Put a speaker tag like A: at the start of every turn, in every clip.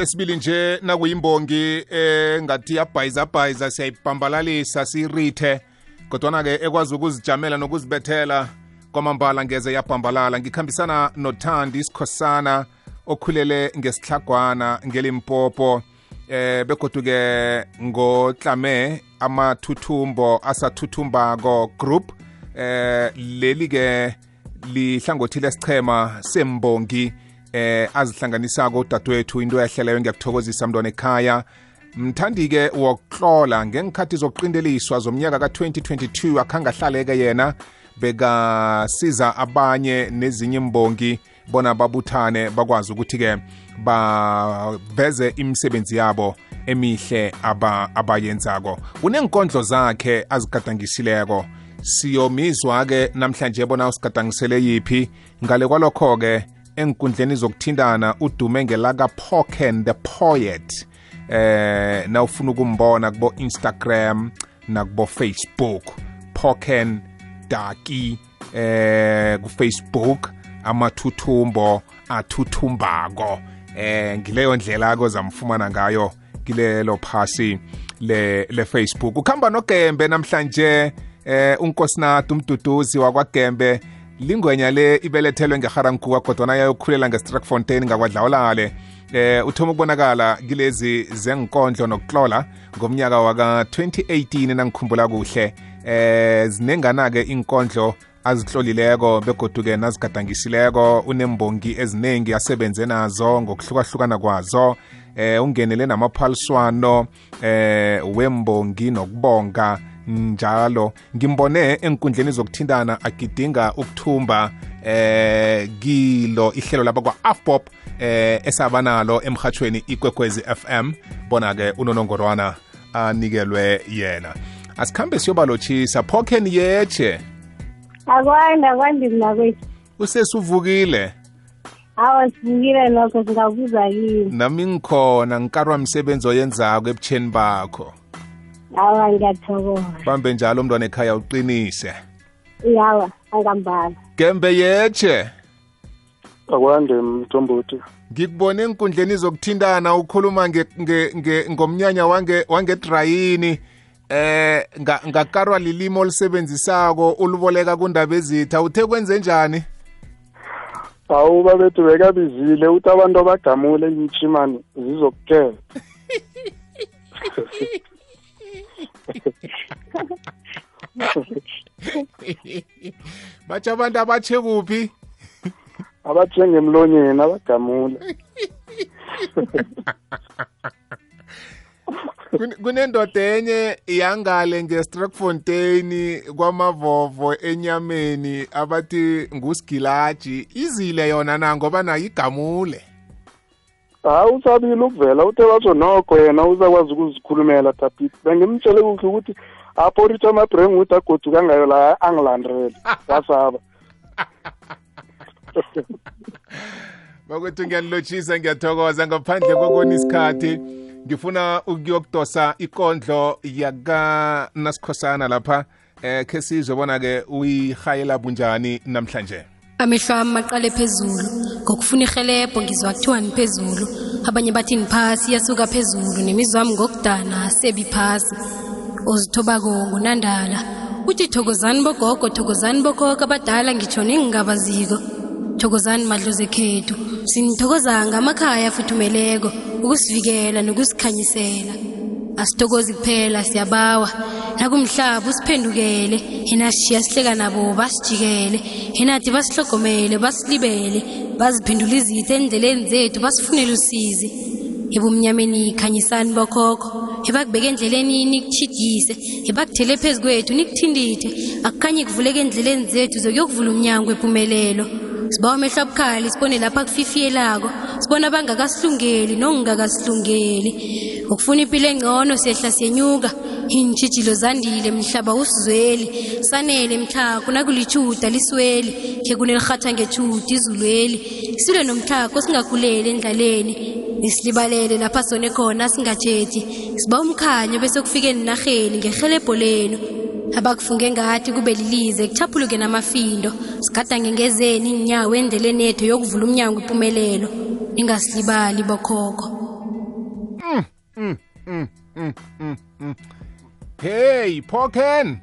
A: lesibili nje nakuyimbongi engathi yabhayizabhayiza siyayibhambalalisa siyirithe. Kodwana-ke ekwazi ukuzijamela nokuzibethela kwamambala ngeze yabhambalala. Ngikhambisana nothandi sikhosana okhulele ngesihlagwana ngelimpopo. Eh begodu-ke ngotlame amathuthumbo asathuthumbako group. Eh leli-ke lihlangothi lesichema sembongi. Eh azihlanganisako udadewethu into yahleleyo ngiyakuthokozisa mntwana ekhaya. Mthandi-ke wokuhlola ngengikhathi zokuqindeliswa zomnyaka ka-2022 akhange ahlale-ke yena. Bekasiza abanye nezinye imbongi bona babuthane bakwazi ukuthi-ke baveze imisebenzi yabo emihle aba abayenzako. Unenkondlo zakhe azigadangisileko. Siyomizwa-ke namhlanje bona usigadangisele yiphi. Ngale kwalokho-ke enkundleni zokuthindana udume ngelaka Pocken the Poet. Eh nawufuna ukumbona kubo Instagram nakubo Facebook. Pocken Daki eh ku Facebook amathuthumbo athuthumbako eh ngileyo ndlela kozamfumana ngayo kilelo phasi le le Facebook. Ukhamba nogembe namhlanje eh unkosinato umduduzi wakwagembe lingwenya le ibelethelwe ngeharankuwa kodwana yayokhulela ngestrackfontein ngakwadlawulale. Eh uthoma ukubonakala kilezi zenkondlo nokutlola ngomnyaka waka-2018 nangikhumbula kuhle. Eh zinengana-ke inkondlo azihlolileko begodu-ke nazigadangisileko unembongi eziningi asebenze nazo ngokuhlukahlukana kwazo. Eh ungenele namaphaliswano eh wembongi nokubonga. Njalo. Ngimbone enkundleni zokuthintana agidinga ukuthumba eh kilo ihlelo lapha kwa-afpop eh esabanalo emhathweni ikwekwezi FM bona ke unonongorwana anikelwe yena. Asikhambe siyobalotshisa phoken yeche
B: akwandi akwandi mina kwethu
A: usesuvukile?
B: Awa sivukile nokho singabuza kini
A: nami ngikhona ngikarwa msebenzi oyenzako ebutheni bakho.
B: Awa ngiyathokoza.
A: Bambe njalo mntwana ekhaya uqinise.
B: Yawa angambala.
A: Gembe yeche
C: akwande mthombothi.
A: Ngikubone enkundleni zokuthintana ukhuluma nge, nge, nge, ngomnyanya wange wangedrayini. Eh nga- ngakarwa lilimi olisebenzisako uliboleka kundaba ezitha. Uthe kwenze njani?
C: Hawu babethu bekabizile. Uthi abantu abagamule imchimani zizokukela
A: batsho abantu abatshe kuphi?
C: Abathenge emlonyeni abagamule
A: Kun- kunendoda enye yangale ngestrackfontein kwamavovo enyameni abathi ngusigilaji izile yona na ngoba nayo igamule.
C: Hawu usabile ukuvela uthe batsho nokho yena uzakwazi ukuzikhulumela tapit bengimtshele kuhle ukuthi apho rithi amabhreng ukuthi agoduka ngayo la angilandrele wasaba.
A: Bakwethu ngiyanilotshisa ngiyathokoza. Ngaphandle kokona isikhathi ngifuna ukuyokudosa ikondlo yakanasikhosana lapha eh khe sizwe bona-ke uyihayela bunjani namhlanje?
D: Amehlo ami maqale phezulu. Ngokufuna irhelebho ngizwa kuthiwa niphezulu abanye bathi niphasi iyasuka phezulu. Nemizwa ngokudana sebi phasi. Ozithobako ngunandala uthi thokozani bogogo thokozani bokhokho abadala ngitsho ningingabaziko thokozani madlozi ekhethu. Sinithokoza ngamakhaya afuthumeleko ukusivikela nokusikhanyisela asithokozi kuphela siyabawa. Nakumhlaba usiphendukele. Yena sishiya sihleka nabo basijikele. Yenathi basihlogomele basilibele. Baziphendula izitha endleleni zethu basifunele usizi. Ebumnyameni khanyisani bokhokho. Ebakubeka endleleni nikuchidise ebakuthele phezu kwethu nikuthindithe. Akukhanye kuvuleka endleleni zethu zokuyokuvula umnyango wempumelelo. Sibawa amehlo abukhali sibone lapha kufifiyelako sibona abangakasilungeli nokungakasilungeli ukufuna impilo engcono siyehla siyenyuka iintshijilo zandile mhlaba usizweli. Sanele mtlhago nakulichuda lisweli. Khe kunelirhatha ngechuda izulweli. Silwe nomtlhago singakhuleli endlaleni. Nisilibalele lapha sone khona singajethi siba umkhanyo bese kufike enarheni ngerhelebho lenu. Abakufunge ngathi kube lilize kuchaphuluke namafindo. Sigadange ngezeni inyawo endeleni ethu yokuvula umnyango impumelelo ningasilibali bokhokho
A: mm, mm, mm. hey phoken.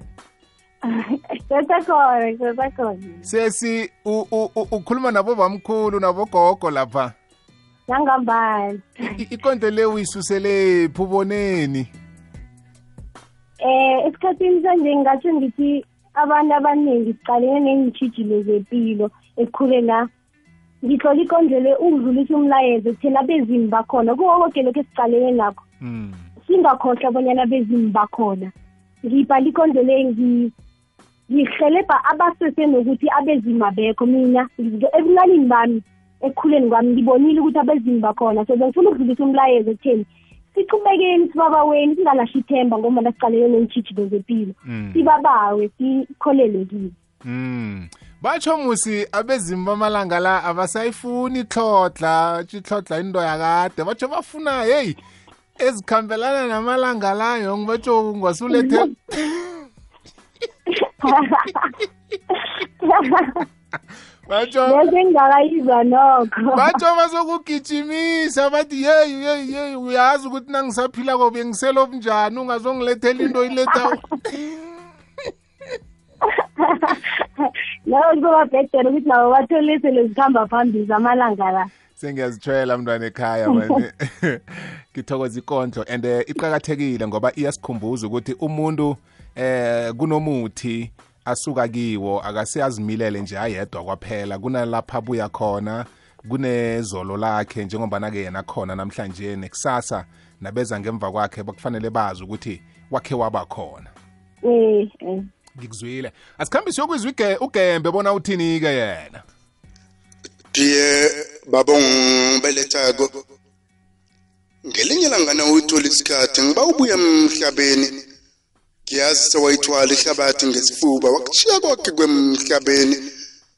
B: Sesekhona sesekhona
A: sesi u- u- u- ukhuluma nabo bamkhulu nabogogo lapha.
B: Nangambani
A: I- ikondlo le uyisusele phuboneni
B: eh esikhathini sanje ngingatsho ngithi abantu abaningi sicalene neentshijilo zempilo ekukhuleni la ngihlola ikondlo le ukudlulisa umlayezo thina bezimu bakhona kuwo koke lokhu esicalene nakho
A: mm.
B: singakhohlwa abonyana bezimu bakhona ngibhala ikondlo le ngi- ngihelebha abasesenokuthi abezimu abekho mina ngi- ebuncanini bami ekukhuleni kwami ngibonile ukuthi abezimu bakhona so bengifuna ukudlulisa umlayezo ekutheni sichubekeni sibabaweni singalahli ithemba ngoba sicalene neentshijilo zempilo
A: Mm.
B: sibabawe sikholelwe kibo
A: Mm. Batsho musi abezimu bamalanga la abasayifuni ihlodla batsho ihlodla into yakade. Batsho bafuna heyi ezikhambelana namalanga layo ngibatsho ngwasulethe batsho
B: bese ngingakayizwa nokho.
A: batsho bazokugijimisa bathi yeyi yeyi yeyi uyazi ukuthi nangisaphila kobe ngiselobunjani? Ungazongilethela into iletha
B: loko kuzoba bhedere ukuthi nabo bathole sele zikhamba phambili zamalanga la.
A: Sengiyazithwela mntwana ekhaya mani ngithokoza ikondlo and eh, iqakathekile ngoba iyasikhumbuza ukuthi umuntu eh kunomuthi asuka kiwo akaseyazimilele nje ayedwa kwaphela. Kunalapha abuya khona kunezolo lakhe njengobana-ke yena khona namhlanje nekusasa nabeza ngemva kwakhe bakufanele bazi ukuthi wakhe waba khona.
B: Eh eh.
A: Ngikuzwile. Asikhambe siyokwizwa ugembe bona uthini-ke yena?
E: Diye babongibelethako ngelinye langana uyithola isikhathi ngiba ubuya emhlabeni. Ngiyazi sewayithwala ihlabathi ngesifuba wakushiya kwakhe kwemhlabeni.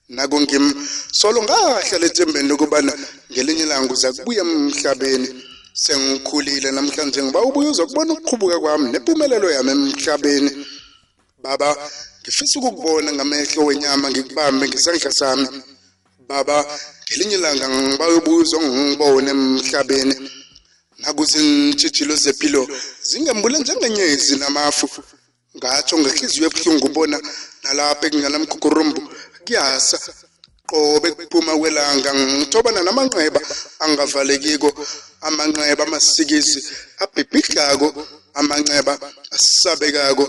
E: Nako ngim solo ngahlala ethembeni lokubana ngelinye langa uza kubuya emhlabeni. Sengikhulile namhlanje ngiba ubuye uzokubona ukuqhubuka kwami nempumelelo yami emhlabeni baba ngifisa ukukubona ngamehlo wenyama ngikubambe ngesandla sami. Baba ngelinye ilanga ngibayobuzwa ngibone emhlabeni. Nakuzintshijilo zempilo zingembule njengenyezi namafu ngatsho ngehliziyo ebuhlungu ubona nalapha ekunganamgugurumbu kuyasa. Qobe kuphuma kwelanga ngithobana namanxeba angavalekiko amanxeba amasikizi abhibhidlako amanxeba asabekako.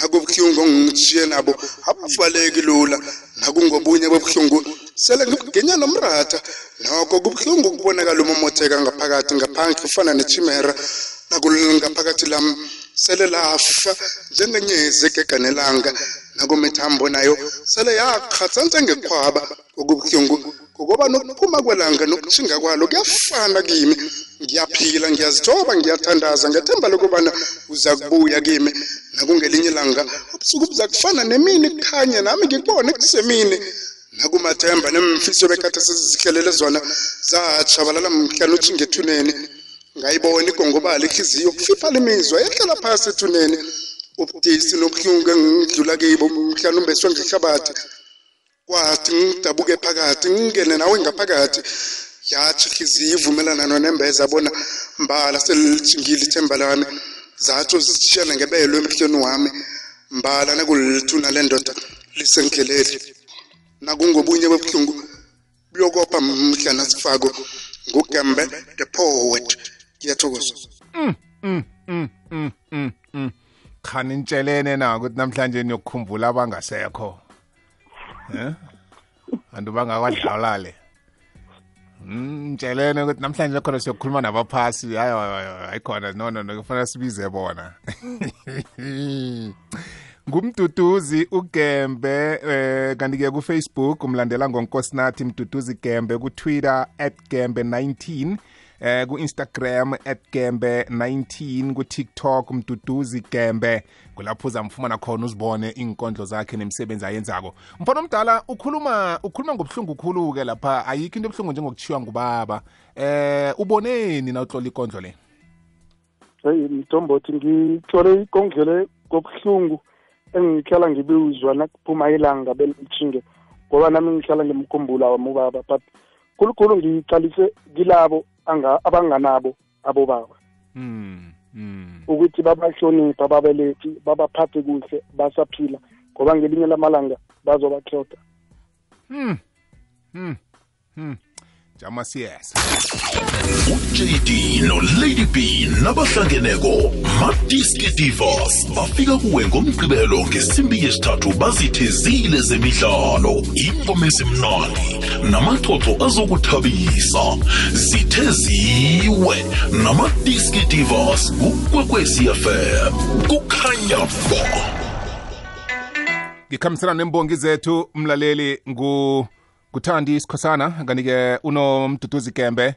E: Nakubuhlungu ngitshiye nabo abuvaleki lula. Nakungobunye bobuhlungu sele ngibuginya nomratha. Nokho kubuhlungu ukubonakala umomotheka ngaphakathi ngaphandle ufana nechimera nakulngaphakathi lam sele lafa njengenyezi egeganelanga nakumithambo nayo sele yaqhatsa njengekhwaba okubuhlungu ngoba nokuphuma kwelanga nokutshinga kwalo kuyafana kimi. Ngiyaphila ngiyazithoba ngiyathandaza ngethemba lokubana uza kubuya kimi. Nakungelinye ilanga ubusuku buza kufana nemini kukhanye nami ngikubone kusemini. Nakumathemba nemfiso bekade sezizihlelele zona zatshabalala mhlana utshinga ethuneni. Ngayibona igongobala ihliziyo kufipha lemizwa yehlala phasi ethuneni. Ubudisi nobuhlungu engidlula kibo mhlana umbeswe ngehlabathi. Kwathi ngidabuke phakathi ngingene nawe ngaphakathi. Yathi ihliziyo ivumelana nonembeza bona mbala selitshingile ithemba lami. Zatsho zishiyana ngebelo emhlweni wami. Mbala nakulithuna lendoda lisendleleni. Nakungobunye bobuhlungu buyokopha mhla nasifako ngugembe the poet. Ngiyathokoza.
A: Mm, mm, mm. khani nitshelene na ukuthi namhlanje niyokukhumbula abangasekho. Eh antu bangakwadlalale Mm, ntshelene ukuthi namhlanje khona siyokhuluma nabaphasi. Hayi ayikhona no no no kufanele sibize bona. Ngumduduzi ugembe eh kanti ke ku Facebook umlandela ngonkosinathi mduduzi gembe ku Twitter @gembe19 eh ku Instagram @gembe19 ku TikTok mduduzi gembe kulapho uzamfumana khona uzibone inkondlo zakhe nemisebenzi ayenzako. Mfana omdala ukhuluma ukhuluma ngobuhlungu khulu ke lapha. Ayikho into ebuhlungu njengokuchiywa ngubaba. Eh uboneni na utlola ikondlo le?
C: Heyi mtombothi ngithole ikongele kobuhlungu engihlala ngibuzwa nakuphuma ilanga belitshinge ngoba nami ngihlala ngimkhumbula wami ubaba but khulukhulu ngicalise kilabo anga- abanganabo abobaba
A: mm
C: ukuthi babahlonipha ababelethi babaphathe kuhle basaphila ngoba ngelinye lamalanga bazobakhloda
A: Hmm. Hmm. Hmm. Jama siyeza.
F: uJD noLady B nabahlangeneko Madiski Divas bafika kuwe ngomgqibelo ngesimbi yesithathu bazithezile zemidlalo ingoma ezimnandi namaxoxo azokuthabisa zitheziwe namadiski divas kukwekwecfm kukhanya ba
A: Ngikhambisana nembongi zethu umlaleli ngu kuthandi isikhosana kanike unomduduzi gembe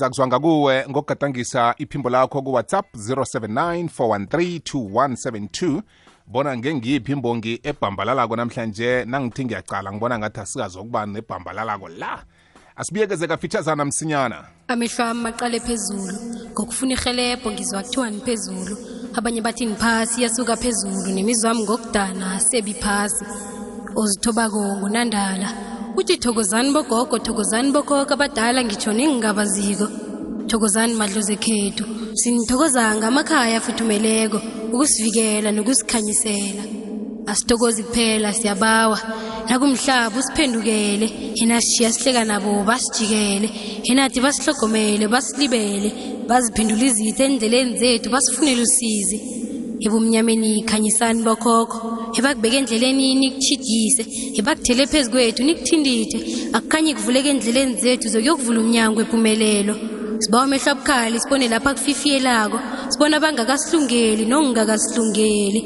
A: kuzwanga kuwe ngokugadangisa iphimbo lakho ku-whatsapp 079 bona ngengiyiphi imbongi ebhambalalako namhlanje nangithi ngiyacala ngibona ngathi asikazokuba nebhambalalako la. Asibuyekeze kafitshazana msinyana.
D: Amehlo ami maqale phezulu. Ngokufuna irhelebho ngizwa kuthiwa niphezulu abanye bathi niphasi yasuka phezulu. Nemizwa ngokudana sebi phasi. Ozithobako ngunandala uthi thokozani bogogo thokozani bokhokho abadala ngitsho ningingabaziko thokozani madlozi ekhethu sinithokoza ngamakhaya afuthumeleko ukusivikela nokusikhanyisela. Asithokozi kuphela siyabawa. Nakumhlaba usiphendukele yena sishiya sihleka nabo basijikele. Yenathi basihlogomele basilibele baziphendula izitho endleleni zethu basifunele usizi. Ebumnyameni khanyisani bokhokho ebakubeka endleleni nikutshidise ebakuthele phezu kwethu nikuthindithe. Akukhanye kuvuleka endleleni zethu zokuyokuvula umnyango wempumelelo sibawa amehlo abukhali sibone lapha kufifiyelako sibona abangakasilungeli nokungakasilungeli.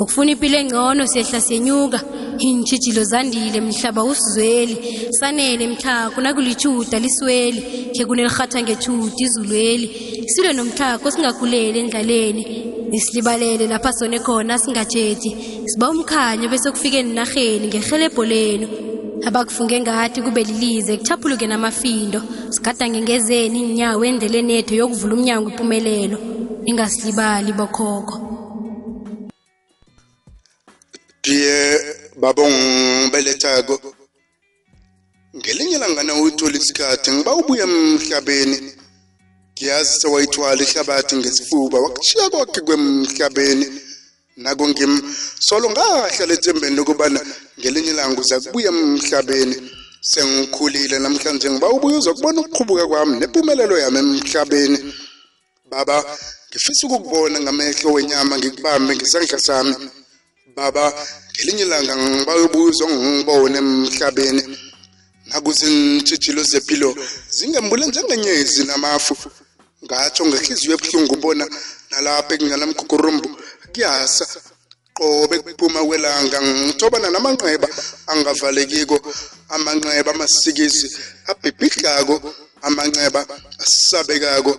D: Ukufuna impilo engcono siyehla senyuka. Iintshijilo zandile mhlaba usizweli. Sanele mthako nakulitshuda lisweli. Khe kunelirhatha ngethuda izulweli. Silwe nomthako singakhuleli endlaleni nisilibalele lapha sone khona singajethi siba umkhanyo bese kufike enarheni ngerhelebho lenu. Abakufunge ngathi kube lilize kuchaphuluke namafindo. Sigadange ngezeni iinyawo endeleni yethu yokuvula umnyango impumelelo ningasilibali bokhokho.
E: Diye babongibelethako ngelinye langana uyithola isikhathi ngiba ubuya emhlabeni. Ngiyazi sewayithwala ihlabathi ngesifuba wakushiya kwakhe kwemhlabeni. Nako ngim solo ngahlala ethembeni lokubana ngelinye ilanga uza kubuya emhlabeni. Sengikhulile namhlanje ngiba ubuye uzokubona ukuqhubuka kwami nempumelelo yami emhlabeni. Baba ngifisa ukukubona ngamehlo wenyama ngikubambe ngesandla sami. Baba ngelinye ilanga ngibayobuza ngibone emhlabeni. Nakuze intshijilo zempilo zingembule njengenyezi namafu. Ngatsho ngehliziyo ebuhlungu ubona nalapha ekunganamgugurumbu kuyasa. Qobe kuphuma kwelanga ngithobana namanxeba angavalekiko amanxeba amasikizi abhibhidlako amanxeba asabekako.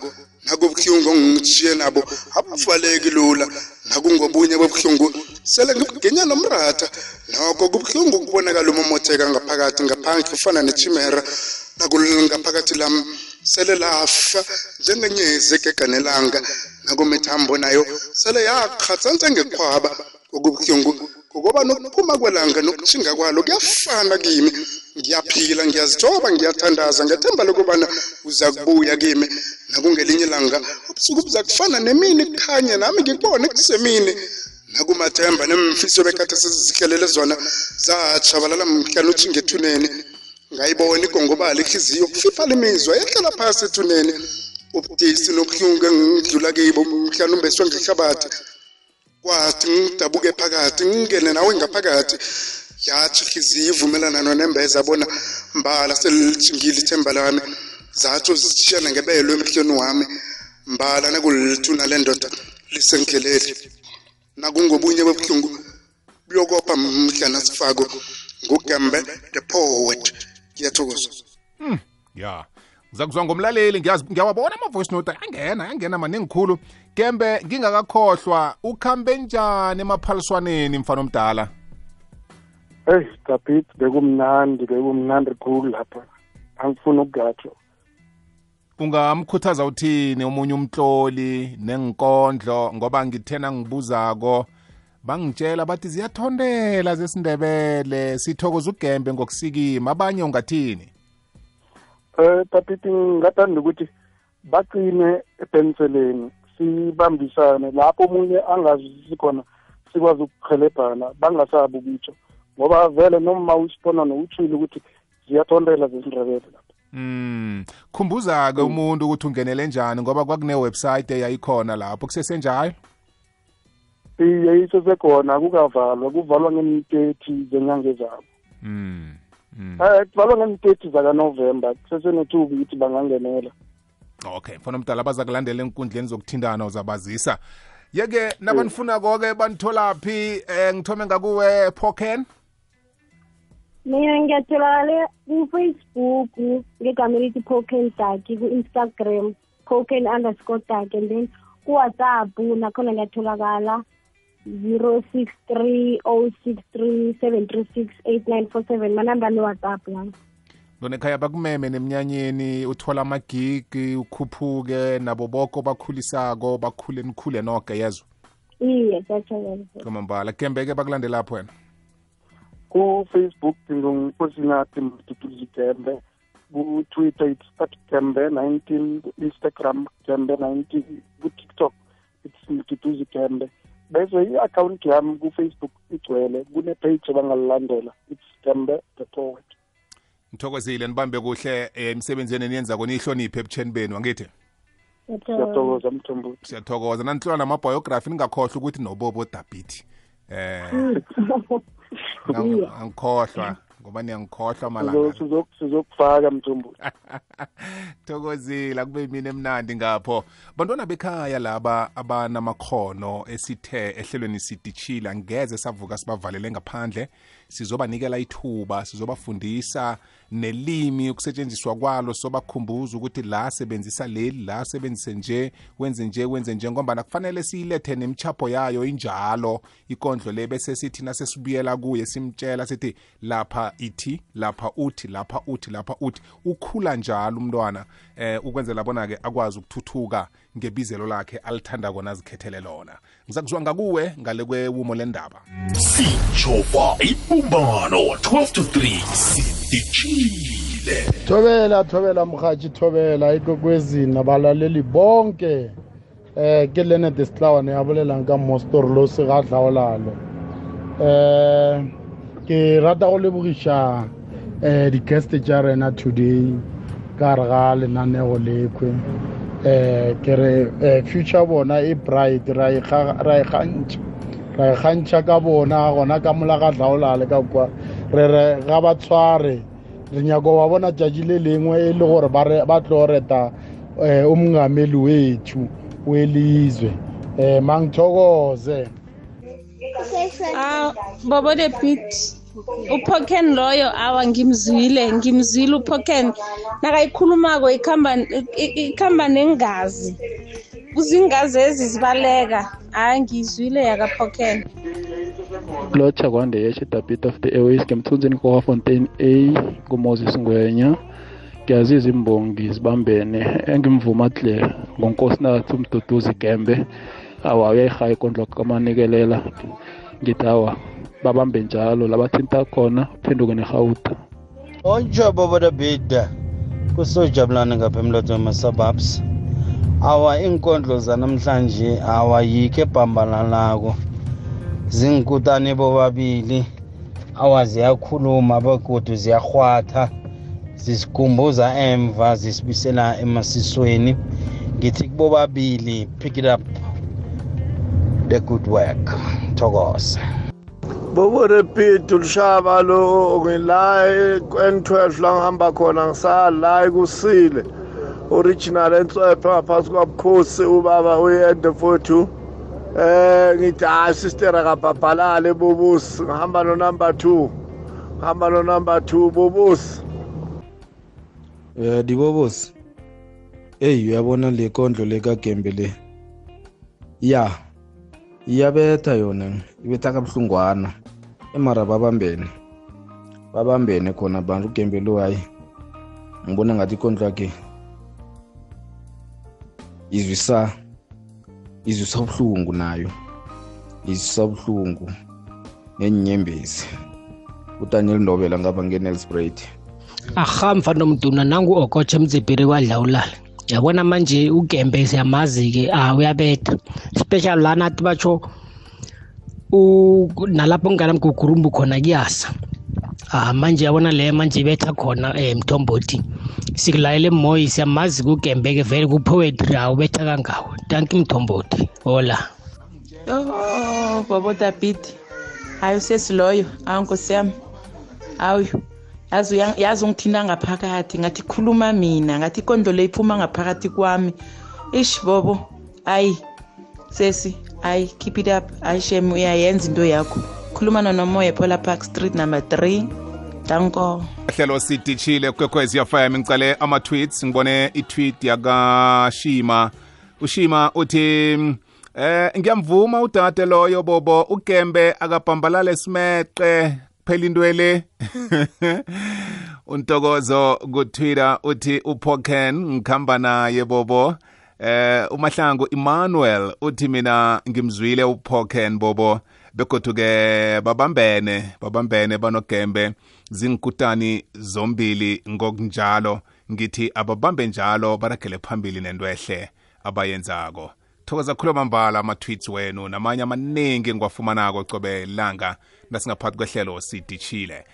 E: Nakubuhlungu ongishiye nabo abuvaleki lula. Nakungobunye bobuhlungu sele ngibugenya nomratha. Noko kubuhlungu kubonakala umomotheka ngaphakathi ngaphandle kufana nechimera ngaphakathi lam sele lafa njengenyezi egeganelanga nakumithambo nayo. Sele yaqhatsantshe ngekhwaba okubuhlungu ngoba nokuphuma kwelanga nokutshinga kwalo kuyafana kimi ngiyaphila ngiyazithoba ngiyathandaza ngethemba lokubana uza kubuya kimi nakungelinye ilanga ubusuku buza kufana nemini kukhanye nami ngikubone kusemini nakumathemba nemfiso bekade sizihlelele zona zatshabalala mhlana uthi ngethuneni ngayibona igongobala ihliziyo kufifa imizwa yehlala phasi ethuneni. Ubudisi nobuhlungu engidlula kibo mhlana umbeswe ngehlabathi. Kwathi ngidabuke phakathi ngingene nawe ngaphakathi. Yathi ihliziyo ivumelana nonembeza bona mbala selithingile ithemba lami zathu zishiyana ngebelo emhlweni wami. Mbala nakulithuna le ndoda lisendleleni. Nakungobunye bobuhlungu buyokopha mhlana sifako ngugembe the poet ngiyathokoza.
A: Ya. Ngizakuzwa ngomlaleli ngiyazi- ngiyawabona ama-voice note angena angena maningi khulu. Kembe ngingakakhohlwa ukhambe njani emaphaliswaneni mfana omdala?
C: Eyi david bekumnandi bekumnandi khulu lapha. Angifuni ukugatsho
A: ungamkhuthaza uthini omunye umtloli nenkondlo ngoba ngithena ngibuzako bangitshela bathi ziyathondela zesindebele sithokoza ugembe ngokusikima. Abanye ungathini?
C: Um david ngingathanda ukuthi baqine epenseleni sibambisane lapho omunye angazwisisi khona sikwazi ukuhelebhana bangasabi ukutsho ngoba vele noma usibona nowutshile ukuthi ziyathontela zesindebele lapho.
A: Mm. Khumbuza ke umuntu ukuthi ungenele njani ngoba kwakune website eyayikhona lapho. Kusesenjalo.
C: Iye isesekhona kukavalwa kuvalwa ngeni-thirty zenyanga ezabo
A: Mm. Mm.
C: um kuvalwa ngeni-thirty zakanovemba kusesenethuba ukuthi bangangenela
A: Okay, mfana mdala abaza kulandela enkundleni zokuthindana uzabazisa. Yeke nabanifuna konke banitholaphi eh ngithome ngakuwe Poken.
B: mina ngiyatholakale kufacebook ngegama elithi poken daki ku-instagram poken underscore daki and then kuwhatsapp nakhona ngiyatholakala zero six three oh six three seven three six eight nine four seven manamba ne-whatsapp la
A: Lona ekhaya bakumeme nemnyanyeni uthola amagigi ukhuphuke nabo boko bakhulisako bakhule nikhule noke yezwa.
B: iye
A: Kwamambala kembeke bakulandela lapho wena.
C: ku-facebook ngingosinathi mduduzi gembe ku-twitter it's at gembe nineteen ku-instagram gembe nineteen ku-tiktok it's mduduzi gembe bese i-akhawunti yami ku-facebook igcwele kune-page abangalilandela it's gembe the poet
A: Ngithokozile nibambe kuhle emsebenzini eniyenza kona ihloniphe ebucheni benu angithi.
C: siyathokoza mthombothi
A: Siyathokoza nanihlola nama-biography ningakhohlwa ukuthi nobobo Dabiti. Eh angikhohlwa ngoba niyangikhohlwa
C: Sizo-
A: malanga.
C: sizo- sizokufaka mthombothi
A: Thokozile kube mina emnandi ngapho. Bantwana bekhaya laba abanamakhono esithe ehlelweni sidishila ngeze savuka sibavalele ngaphandle sizobanikela ithuba sizobafundisa nelimi ukusetshenziswa kwalo sobakhumbuza ukuthi la sebenzisa leli la sebenzise nje wenze nje wenze nje ngoba kufanele siyilethe nemchapho yayo injalo ikondlo le bese sithi nasesibuyela kuye simtshela sithi lapha ithi lapha uthi lapha uthi lapha uthi. Ukhula njalo umntwana eh ukwenzela bona ke akwazi ukuthuthuka ngebizelo lakhe alithanda kona azikhethele lona. Ngizakuzwa ngakuwe ngale kwewumo lendaba.
F: Sijova ibumbano 12 to 3 sidishile
G: thobela thobela mrhatshi thobela ikwekwezini abalaleli bonke. Eh ke lene desihlawa ne abolela nka mostor lo se ga hlaolalo eh ke rata go lebogiša eh di-guest tša rena today ka re ga lenaneo lekhwe. Eh ke re eh, future bona e bright ra e kga- ra e kgantšha. Ra e kgantšha ka bona gona ka mola ga hlaolale ka kwa. Re re ga ba tshware. Re nyako wa bona tšatši le lengwe e le gore ba re- ba tlo reta um umngameli wethu welizwe um mangithokoze.
H: Ah, Bobo the Pit. uPoken loyo awa ngimzwile ngimzwile uPoken nakayikhulumako ikhamba ikhamba nengazi. Kuzingazi ezi zibaleka. Hayi ngizwile yakaPoken
I: lotsha kwande yeshe dabit of the airways ngemthunzini kwafontaine a ngumoses ngwenya. Ngiyaziza imbongi zibambene engimvuma hle ngonkosinathi umduduzi gembe. Awa uyayihaya ikondlo kamanikelela ngithi awa. Babambe njalo labathinta khona uphenduke nerhawuta
J: onje boboda bida. Kusojabulana ngapha emlotweni wama-suburbs. Awa iinkondlo zanamhlanje awa yikho ebhambalalako. Zinkutani bobabili. Awa ziyakhuluma begodu ziyarhwatha. Zisikhumbuza emva zisibisela emasisweni. Ngithi kubobabili pick it up. The good work. Thokoza
K: boborepit ulishaba lo ngila n12 la ngihamba khona ngisala kusile original entswephe ngaphansi kwabukhosi ubaba uyende fothu eh ngithi hayi sister akabhabhalale bobusi ngihamba no number 2 ngihamba no number 2 bobusi
L: Eh dibobosi. Hey uyabona le kondlo lekagembe le. Ya. Iyabetha yona, ibetha kabuhlungwana. Emara babambene. Babambene khona abantu ugembe lo hayi. Ngibona ngathi ikondlo yakhe izwisa izwisa ubuhlungu nayo. Izwisa ubuhlungu nenyembezi. uDaniel Ndobela ngapha ngeNelspreid.
M: aha mfana mduna nangu okotshe mdzibhiri kwadlawulala yabona manje ugembe siyamazi-ke ah uyabetha special lana athi batsho nalapho kunganamgugurumbu khona kuyasa ah manje yabona le manje ibetha khona eh mthombothi sikulayele moyi siyamazi kugembe ke vele kupoetry awubetha kangawo tanki mthombothi hola
N: Oh, bobo David. Hayi usesiloyo, awu nkosi yami. Awu yazi uya- yazi ungithinta ngaphakathi ngathi khuluma mina ngathi ikondlo le iphuma ngaphakathi kwami. Ish bobo. Ayi. Sesi, ayi keep it up. Ayi shem uyayenza into yakho. Khuluma nomoya Paula Park Street number 3. Danko.
A: hlelo sidishile kwekwezi yafm ngicale ama-tweets ngibone i-tweet yakashima ushima uthi mm, eh ngiyamvuma udade loyo bobo ugembe akabhambalale simeqe phela into le untokozo kutwitter uthi uphoken ngikhamba naye bobo eh umahlangu Emmanuel uthi mina ngimzwile uphoken bobo begodu-ke babambene babambene banogembe zingikutani zombili ngokunjalo. Ngithi ababambe njalo baragele phambili nento ehle abayenzako. Thokoza khulu amambala ama-tweets wenu namanye amaningi engiwafumanako cobe langa nasingaphathi kwehlelo sidishile.